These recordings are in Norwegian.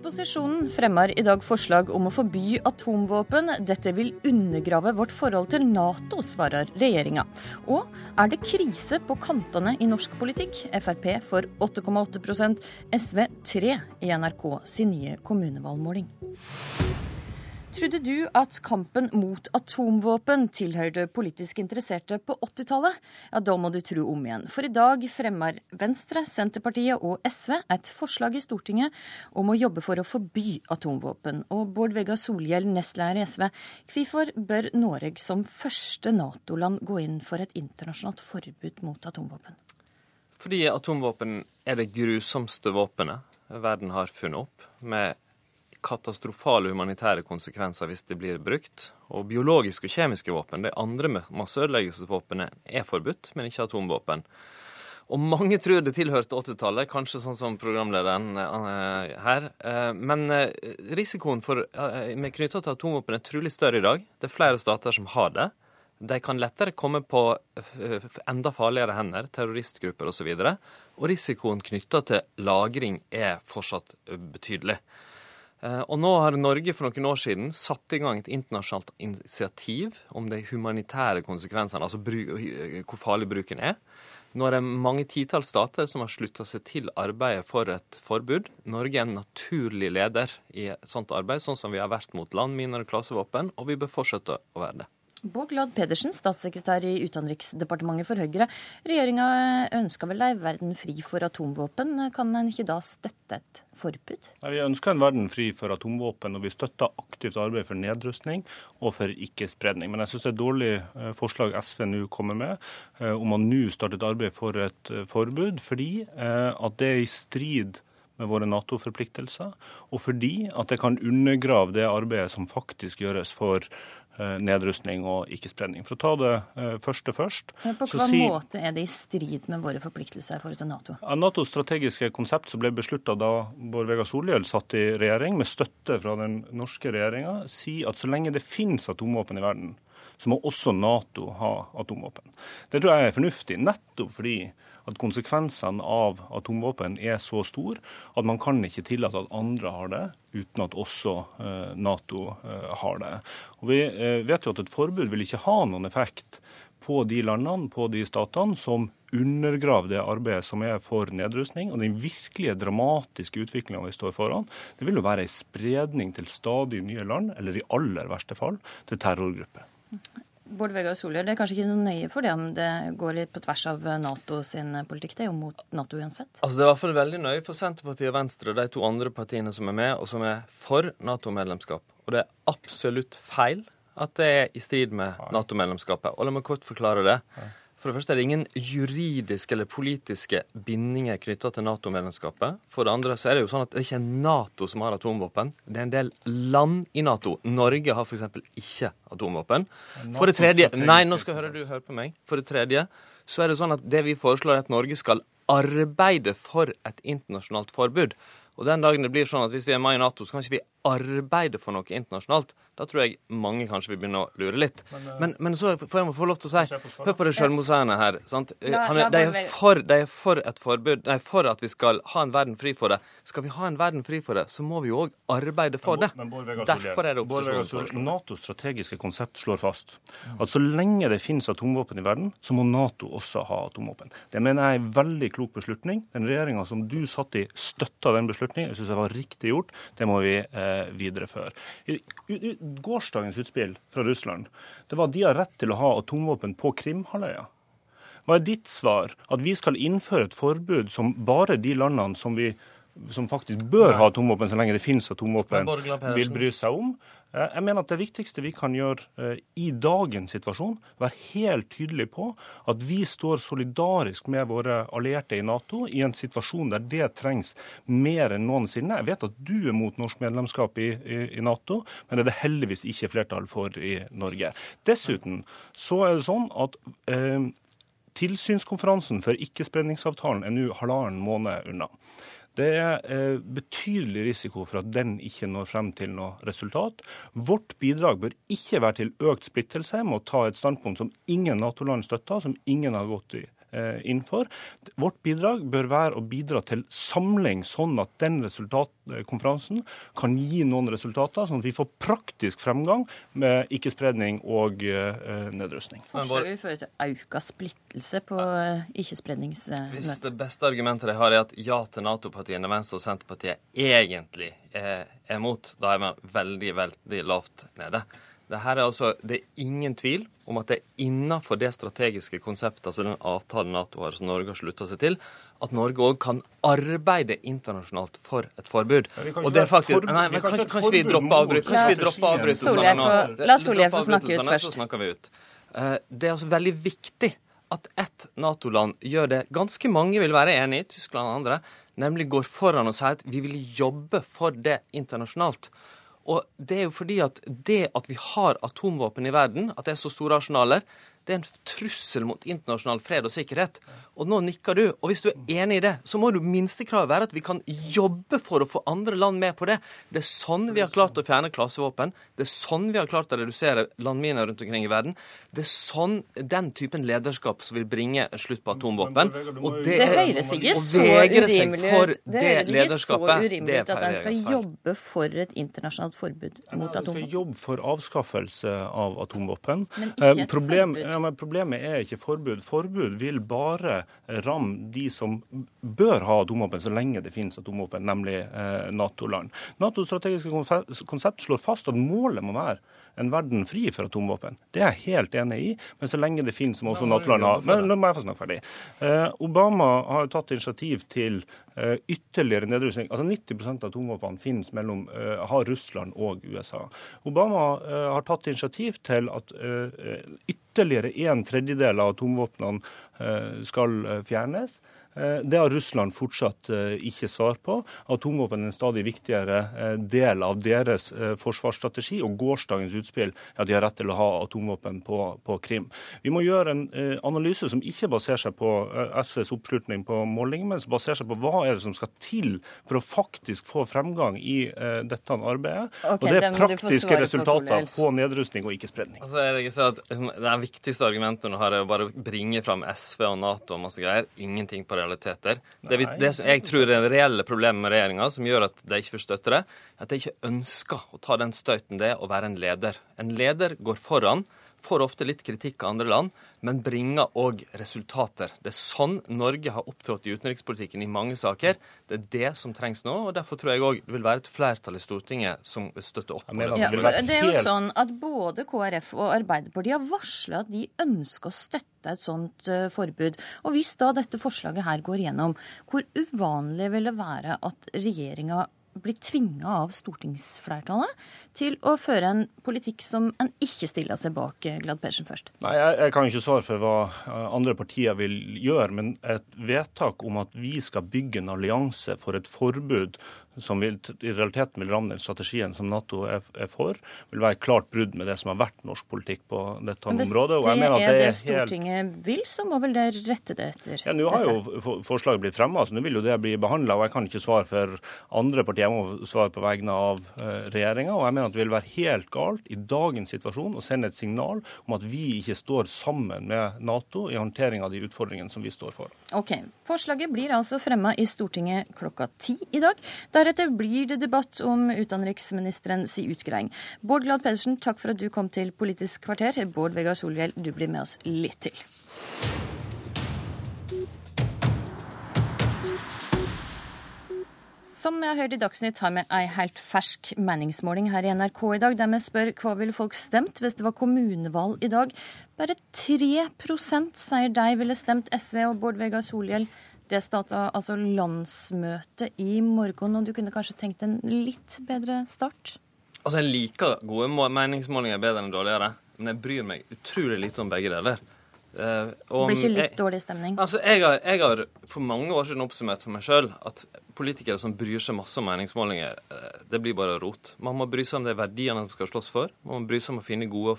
Opposisjonen fremmer i dag forslag om å forby atomvåpen. Dette vil undergrave vårt forhold til Nato, svarer regjeringa. Og er det krise på kantene i norsk politikk? Frp får 8,8% SV 3 i NRK sin nye kommunevalgmåling. Trodde du at kampen mot atomvåpen tilhørte politisk interesserte på 80-tallet? Ja, da må du tro om igjen. For i dag fremmer Venstre, Senterpartiet og SV et forslag i Stortinget om å jobbe for å forby atomvåpen. Og Bård Vegar Solhjell, nestleder i SV, hvorfor bør Norge som første Nato-land gå inn for et internasjonalt forbud mot atomvåpen? Fordi atomvåpen er det grusomste våpenet verden har funnet opp. med katastrofale humanitære konsekvenser hvis det blir brukt. Og biologiske og kjemiske våpen, de andre masseødeleggelsesvåpnene, er forbudt, men ikke atomvåpen. Og mange tror det tilhørte 80-tallet, kanskje sånn som programlederen uh, her. Uh, men uh, risikoen for, med knytta til atomvåpen er trolig større i dag. Det er flere stater som har det. De kan lettere komme på enda farligere hender, terroristgrupper osv. Og, så og risikoen knytta til lagring er fortsatt betydelig. Eh, og nå har Norge for noen år siden satt i gang et internasjonalt initiativ om de humanitære konsekvensene, altså hvor farlig bruken er. Nå er det mange titalls stater som har slutta seg til arbeidet for et forbud. Norge er en naturlig leder i sånt arbeid, sånn som vi har vært mot landminer og klasevåpen, og vi bør fortsette å være det. Bård Glad Pedersen, statssekretær i Utenriksdepartementet for Høyre. Regjeringa ønsker vel ei verden fri for atomvåpen. Kan en ikke da støtte et forbud? Nei, vi ønsker en verden fri for atomvåpen, og vi støtter aktivt arbeid for nedrustning og for ikke-spredning. Men jeg syns det er et dårlig eh, forslag SV nå kommer med, eh, om å nå starte et arbeid for et eh, forbud, fordi at det er i strid med våre Nato-forpliktelser, og fordi at det kan undergrave det arbeidet som faktisk gjøres for nedrustning og ikke-spredning. For å ta det eh, første først Men På hvilken si, måte er det i strid med våre forpliktelser i forhold til Nato? Natos strategiske konsept som ble beslutta da Bård Vegar Solhjell satt i regjering, med støtte fra den norske regjeringa, sier at så lenge det finnes atomvåpen i verden, så må også Nato ha atomvåpen. Det tror jeg er fornuftig, nettopp fordi at konsekvensene av atomvåpen er så store at man kan ikke tillate at andre har det, uten at også eh, Nato eh, har det. Og Vi eh, vet jo at et forbud vil ikke ha noen effekt på de landene, på de statene, som undergraver det arbeidet som er for nedrustning. Og den virkelige dramatiske utviklinga vi står foran, det vil jo være en spredning til stadig nye land, eller i aller verste fall til terrorgrupper. Bård Vegar Solhjell, det er kanskje ikke så nøye for det om det går litt på tvers av Nato sin politikk? Det er jo mot Nato uansett. Altså Det er i hvert fall veldig nøye for Senterpartiet og Venstre, de to andre partiene som er med, og som er for Nato-medlemskap. Og det er absolutt feil at det er i strid med Nato-medlemskapet. Og la meg kort forklare det. For det første er det ingen juridiske eller politiske bindinger knytta til Nato-medlemskapet. For det andre så er det jo sånn at det ikke er Nato som har atomvåpen. Det er en del land i Nato. Norge har f.eks. ikke atomvåpen. For det tredje Nei, nå skal høre du høre på meg. For det tredje så er det sånn at det vi foreslår, er at Norge skal arbeide for et internasjonalt forbud. Og den dagen det blir sånn at hvis vi er med i Nato, så kan ikke vi arbeide for noe internasjonalt. Da tror jeg mange kanskje vil begynne å lure litt. Men, uh, men, men så får jeg få lov til å si Hør på det selvmotsigende her. sant? La, er, de, er for, de, er for, et forbud, de er for at vi skal ha en verden fri for det. Skal vi ha en verden fri for det, så må vi jo òg arbeide for det. Derfor er det opposisjonen Natos strategiske konsept slår fast at så lenge det finnes atomvåpen i verden, så må Nato også ha atomvåpen. Det mener jeg er en veldig klok beslutning. Den regjeringa som du satt i, støtta den beslutningen. Jeg syns det var riktig gjort. Det må vi eh, videreføre gårsdagens utspill fra Russland det var at de har rett til å ha atomvåpen på Krimhalvøya. Hva er ditt svar? At vi skal innføre et forbud som bare de landene som, vi, som faktisk bør ha atomvåpen så lenge det finnes atomvåpen, vil bry seg om? Eh, jeg mener at Det viktigste vi kan gjøre eh, i dagens situasjon, være helt tydelig på at vi står solidarisk med våre allierte i Nato i en situasjon der det trengs mer enn noensinne. Jeg vet at du er mot norsk medlemskap i, i, i Nato, men det er det heldigvis ikke flertall for i Norge. Dessuten så er det sånn at eh, tilsynskonferansen for ikkespredningsavtalen er nå halvannen måned unna. Det er eh, betydelig risiko for at den ikke når frem til noe resultat. Vårt bidrag bør ikke være til økt splittelse med å ta et standpunkt som ingen Nato-land støtter, som ingen har gått i Eh, for. Vårt bidrag bør være å bidra til samling, sånn at den resultatkonferansen kan gi noen resultater, sånn at vi får praktisk fremgang med ikke-spredning og uh, nedrustning. Forslaget vil føre til økt splittelse på ikke-spredningsmøtet. Hvis det beste argumentet de har, er at ja til Nato-partiene, Venstre og Senterpartiet egentlig er, er mot, da er man veldig, veldig lavt nede. Det, er altså, det er ingen tvil om at det er innenfor det strategiske konseptet, altså den avtalen Nato har, som Norge har slutta seg til, at Norge òg kan arbeide internasjonalt for et forbud. Ja, og det er faktisk, nei, men kan, kan, vi droppe avbrytelsene nå? La Solhjell få snakke ut først. Så snakker vi ut. Eh, det er altså veldig viktig at ett Nato-land gjør det ganske mange vil være enig i, Tyskland og andre, nemlig går foran og sier at vi vil jobbe for det internasjonalt. Og det er jo fordi at det at vi har atomvåpen i verden, at det er så store arsenaler, det er en trussel mot internasjonal fred og sikkerhet. Og nå nikker du. Og hvis du er enig i det, så må jo minstekravet være at vi kan jobbe for å få andre land med på det. Det er sånn vi har klart å fjerne klasevåpen. Det er sånn vi har klart å redusere landminer rundt omkring i verden. Det er sånn den typen lederskap som vil bringe slutt på atomvåpen. Og det, det høres ikke så urimelig ut. Det høres ikke så urimelig ut at en skal jobbe for et internasjonalt forbud mot atomvåpen. En skal jobbe for avskaffelse av atomvåpen. Men ikke et Problem, forbud. Men problemet er ikke forbud. Forbud vil bare ramme de som bør ha atomvåpen så lenge det finnes atomvåpen, nemlig eh, Nato-land. NATOs strategiske konsept slår fast at målet må være en verden fri for atomvåpen. Det er jeg helt enig i, men så lenge det finnes, må også Nato-land ha Men må jeg få snakke ferdig. Eh, Obama har jo tatt initiativ til eh, ytterligere nedrustning. Altså 90% av atomvåpnene finnes mellom har Russland og USA. Obama har tatt initiativ til at eh, ytterligere en tredjedel av atomvåpnene eh, skal fjernes. Eh, det har Russland fortsatt eh, ikke svar på. Atomvåpen er en stadig viktigere eh, del av deres forsvarsstrategi, og gårsdagens utspill er at de har rett til å ha atomvåpen på, på Krim. Vi må gjøre en analyse som ikke baserer seg på SVs oppslutning på måling, men som baserer seg på hva er det som skal til for å faktisk få fremgang i dette arbeidet. Okay, og det er praktiske resultater på, på nedrustning og ikke-spredning. Altså, jeg at Det viktigste argumentet nå her er å bare bringe fram SV og Nato og masse greier. Ingenting på realiteter. Det, vi, det som jeg tror er det reelle problemet med regjeringa, som gjør at de ikke får støtte det, at de ikke ønsker å ta den støyten det er å være en leder. En leder går foran får ofte litt kritikk av andre land, men bringer òg resultater. Det er sånn Norge har opptrådt i utenrikspolitikken i mange saker. Det er det som trengs nå, og derfor tror jeg òg det vil være et flertall i Stortinget som vil støtte opp om det. Ja, det er jo sånn at både KrF og Arbeiderpartiet har varsla at de ønsker å støtte et sånt uh, forbud. Og hvis da dette forslaget her går igjennom, hvor uvanlig vil det være at regjeringa blir tvinga av stortingsflertallet til å føre en politikk som en ikke stiller seg bak, eh, Glad Persen først? Nei, jeg, jeg, kan ikke svare for hva eh, andre partier vil gjøre, men et vedtak om at vi skal bygge en allianse for et forbud som vil, i realiteten vil ramme den strategien som Nato er, er, for, vil være klart brudd med det som har vært norsk politikk på dette området. Hvis det er det, det Stortinget helt... vil, så må vel det rette det etter ja, Nå har jo forslaget blitt fremma, så nå vil jo det bli behandla. Jeg kan ikke svare for andre partier, jeg må svare på vegne av uh, regjeringa. Og jeg mener at det vil være helt galt i dagens situasjon å sende et signal om at vi ikke står sammen med Nato i håndtering av de utfordringene som vi står for. Ok, Forslaget blir altså fremma i Stortinget klokka ti i dag. Der Deretter blir det debatt om utenriksministerens utgreiing. Bård Glad Pedersen, takk for at du kom til Politisk kvarter. Bård Vegar Solhjell, du blir med oss litt til. Som jeg har hørt i Dagsnytt, har vi ei helt fersk meningsmåling her i NRK i dag, der vi spør hva ville folk stemt hvis det var kommunevalg i dag. Bare 3% sier de ville stemt SV og Bård Vegar Solhjell det starta altså landsmøte i morgen, og du kunne kanskje tenkt en litt bedre start? Altså, Jeg liker gode meningsmålinger bedre enn dårligere, men jeg bryr meg utrolig lite om begge deler. Uh, om, Blir ikke litt jeg, dårlig stemning? Altså, jeg har, jeg har, for mange år siden oppsummert for meg sjøl at politikere som bryr seg masse om meningsmålinger, uh, det blir bare rot. Man må bry seg om de verdiene de skal slåss for. Man må bry seg om å finne gode,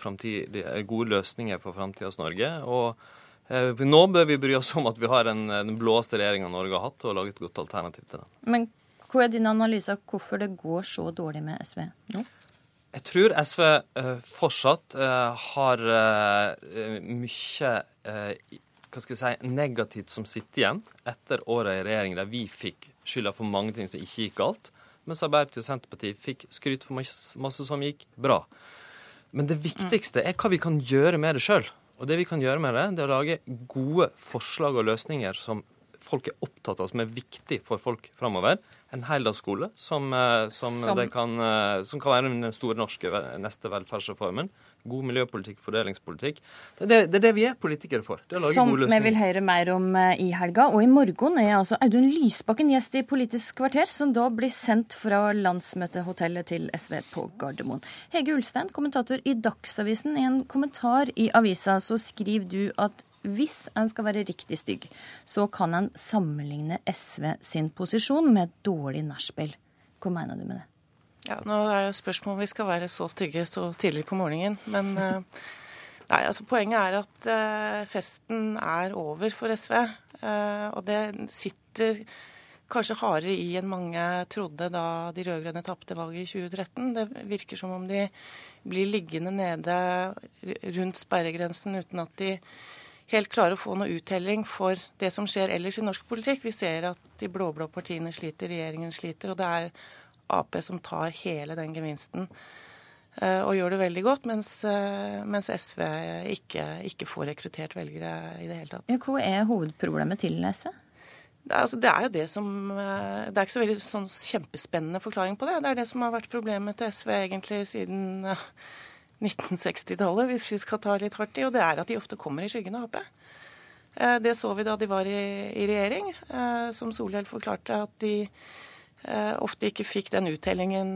gode løsninger for framtidas Norge. og Eh, nå bør vi bry oss om at vi har en, den blåeste regjeringa Norge har hatt, og lage et godt alternativ til den. Men hva er din analyse av hvorfor det går så dårlig med SV nå? Jeg tror SV uh, fortsatt har mye hva skal jeg si, negativt som sitter igjen etter året i regjering der vi fikk skylda for mange ting som ikke gikk galt, mens Arbeiderpartiet og Senterpartiet fikk skryt for masse, masse som gikk bra. Men det viktigste er hva vi kan gjøre med det sjøl. Og det vi kan gjøre med det, det er å lage gode forslag og løsninger som folk er opptatt av, som er viktig for folk framover en heldagsskole som, eh, som, som... Kan, eh, som, kan, være den store norske neste velferdsreformen. God miljøpolitikk, fordelingspolitikk. Det er det, det, er det vi er politikere for. som vi vil høre mer om eh, i helga. Og i morgen er altså Audun Lysbakken gjest i Politisk kvarter, som da blir sendt fra landsmøtehotellet til SV på Gardermoen. Hege Ulstein, kommentator i Dagsavisen. I en kommentar i avisa så skriver du at hvis en skal være riktig stygg, så kan en sammenligne SV sin posisjon med et dårlig nachspiel. Hva mener du med det? Ja, Nå er det spørsmål om vi skal være så stygge så tidlig på morgenen. Men eh, nei, altså poenget er at uh, festen er over for SV. Eh, og det sitter kanskje hardere i enn mange trodde da de rød-grønne tapte valget i 2013. Det virker som om de blir liggende nede rundt sperregrensen uten at de helt klarer å få noe uttelling for det som skjer ellers i norsk politikk. Vi ser at de blå-blå partiene sliter, regjeringen sliter, og det er Ap som tar hele den gevinsten uh, og gjør det veldig godt, mens, uh, mens SV ikke, ikke, får rekruttert velgere i det hele tatt. Hva er hovedproblemet til SV? Det er, altså, det er jo det som uh, Det er ikke så veldig sånn kjempespennende forklaring på det. Det er det som har vært problemet til SV egentlig siden 1960-tallet, hvis vi skal ta litt hardt i, og det er at de ofte kommer i skyggen av Ap. Eh, det så vi da de var i, i regjering, eh, som Solhjell forklarte at de eh, ofte ikke fikk den uttellingen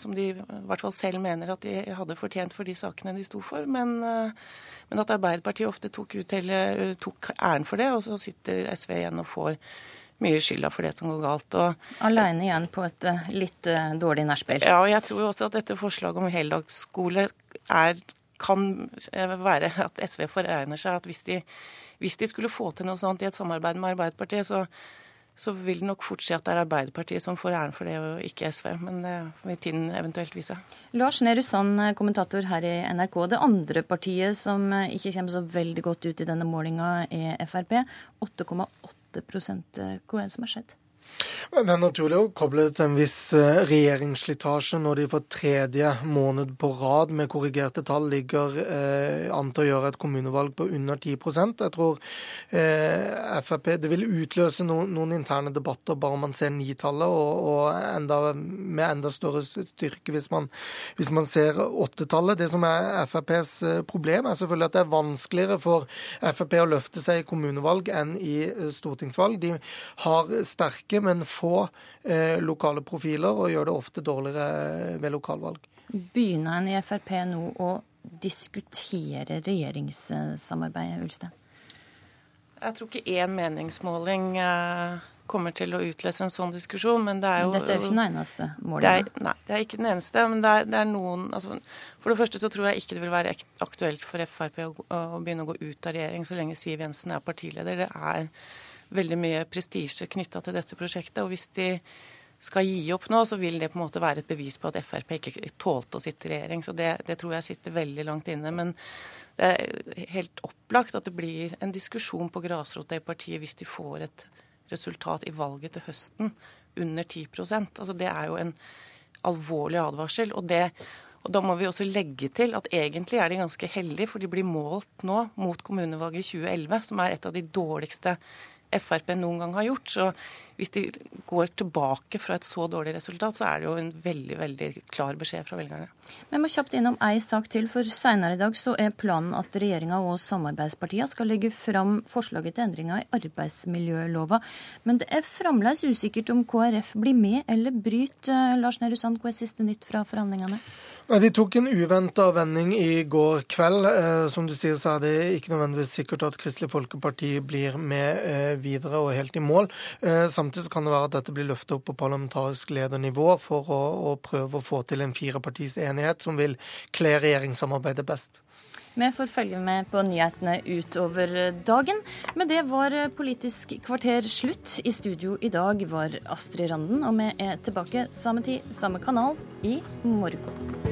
som de i hvert fall selv mener at de hadde fortjent for de sakene de sto for. Men, men at Arbeiderpartiet ofte tok, uttelle, tok æren for det, og så sitter SV igjen og får mye skylda for det som går galt. Og, Aleine igjen på et litt dårlig nachspiel. Ja, og jeg tror også at dette forslaget om heldagsskole er, kan være at SV foregner seg at hvis de, hvis de, skulle få til noe sånt i et samarbeid med Arbeiderpartiet, så, så vil det nok fort si at det er Arbeiderpartiet som får æren for det, og ikke SV. Men det vil tiden eventuelt vise. Lars Nehru Sand, kommentator her i NRK. Det andre partiet som ikke kommer så veldig godt ut i denne målinga, er Frp. 8,8 Hva er det som har skjedd? Det er naturlig å koble det til en viss eh, regjeringsslitasje når de for tredje måned på rad med korrigerte tall ligger eh, an til å gjøre et kommunevalg på under 10% Jeg tror eh, Frp Det vil utløse no, noen interne debatter bare om man ser nitallet, og, og enda, med enda større styrke hvis man, hvis man ser åttetallet. Det som er FrPs eh, problem, er selvfølgelig at det er vanskeligere for Frp å løfte seg i kommunevalg enn i eh, stortingsvalg. De har sterke men få eh, lokale profiler, og gjør det ofte dårligere ved lokalvalg. Begynner en i Frp nå å diskutere regjeringssamarbeidet, Ulstein? Jeg tror ikke én meningsmåling eh, kommer til å utløse en sånn diskusjon, men det er jo Dette er jo ikke den eneste målet? Nei, det er ikke den eneste. Men det er, det er noen altså, For det første så tror jeg ikke det vil være aktuelt for Frp å, å begynne å gå ut av regjering så lenge Siv Jensen er partileder. Det er veldig mye prestisje knytta til dette prosjektet. og hvis de skal gi opp nå, så vil det på en måte være et bevis på at Frp ikke tålte å sitte i regjering. Så det, det, tror jeg sitter veldig langt inne. Men det er helt opplagt at det blir en diskusjon på grasrota i partiet hvis de får et resultat i valget til høsten under 10% Altså Det er jo en alvorlig advarsel. og det og Da må vi også legge til at egentlig er de ganske heldige, for de blir målt nå mot kommunevalget i 2011, som er et av de dårligste Frp noen gang har gjort. Så hvis de går tilbake fra et så dårlig resultat, så er det jo en veldig veldig klar beskjed fra velgerne. Vi må kjapt innom ei sak til, for senere i dag så er planen at regjeringa og samarbeidspartiene skal legge fram forslaget til endringer i arbeidsmiljølova. Men det er fremdeles usikkert om KrF blir med eller bryter. Lars Nehru Sand, hva er siste nytt fra forhandlingene? De tok en uventa vending i går kveld. Eh, som du sier, så er det ikke nødvendigvis sikkert at Kristelig Folkeparti blir med eh, videre og helt i mål. Eh, samtidig kan det være at dette blir løftet opp på parlamentarisk ledernivå for å, å prøve å få til en firepartis enighet som vil kle regjeringssamarbeidet best. Vi får følge med på nyhetene utover dagen. Med det var Politisk kvarter slutt. I studio i dag var Astrid Randen, og vi er tilbake samme tid, samme kanal, i morgen.